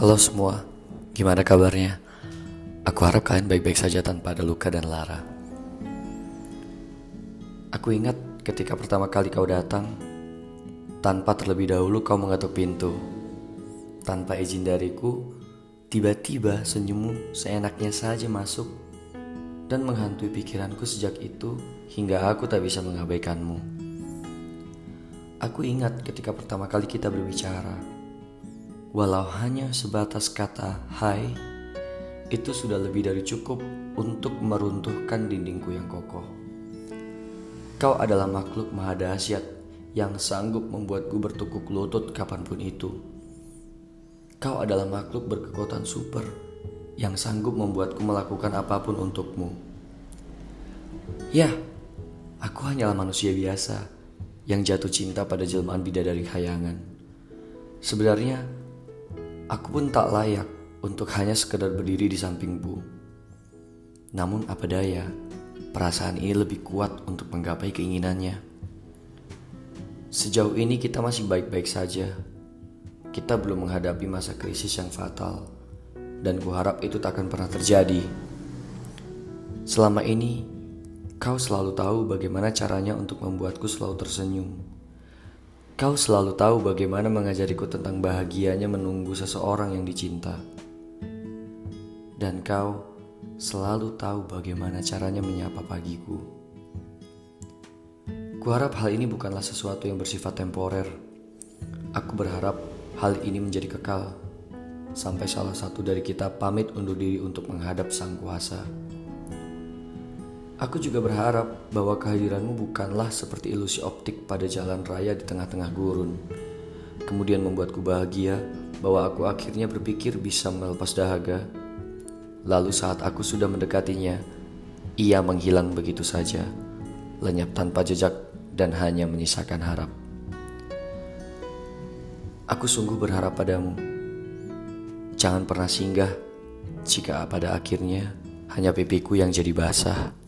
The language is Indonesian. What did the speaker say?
Halo semua, gimana kabarnya? Aku harap kalian baik-baik saja tanpa ada luka dan lara. Aku ingat ketika pertama kali kau datang, tanpa terlebih dahulu kau mengetuk pintu. Tanpa izin dariku, tiba-tiba senyummu seenaknya saja masuk dan menghantui pikiranku sejak itu hingga aku tak bisa mengabaikanmu. Aku ingat ketika pertama kali kita berbicara. Walau hanya sebatas kata "hai", itu sudah lebih dari cukup untuk meruntuhkan dindingku yang kokoh. Kau adalah makhluk maha dahsyat yang sanggup membuatku bertukuk lutut kapan pun itu. Kau adalah makhluk berkekuatan super yang sanggup membuatku melakukan apa pun untukmu. Ya, aku hanyalah manusia biasa yang jatuh cinta pada jelmaan bidadari khayangan. Sebenarnya, aku pun tak layak untuk hanya sekedar berdiri di samping Bu. Namun apa daya, perasaan ini lebih kuat untuk menggapai keinginannya. Sejauh ini kita masih baik-baik saja. Kita belum menghadapi masa krisis yang fatal, dan kuharap itu tak akan pernah terjadi. Selama ini, Kau selalu tahu bagaimana caranya untuk membuatku selalu tersenyum. Kau selalu tahu bagaimana mengajariku tentang bahagianya menunggu seseorang yang dicinta. Dan kau selalu tahu bagaimana caranya menyapa pagiku. Kuharap hal ini bukanlah sesuatu yang bersifat temporer. Aku berharap hal ini menjadi kekal sampai salah satu dari kita pamit undur diri untuk menghadap Sang Kuasa. Aku juga berharap bahwa kehadiranmu bukanlah seperti ilusi optik pada jalan raya di tengah-tengah gurun. Kemudian membuatku bahagia bahwa aku akhirnya berpikir bisa melepas dahaga. Lalu saat aku sudah mendekatinya, ia menghilang begitu saja, lenyap tanpa jejak dan hanya menyisakan harap. Aku sungguh berharap padamu. Jangan pernah singgah jika pada akhirnya hanya pipiku yang jadi basah.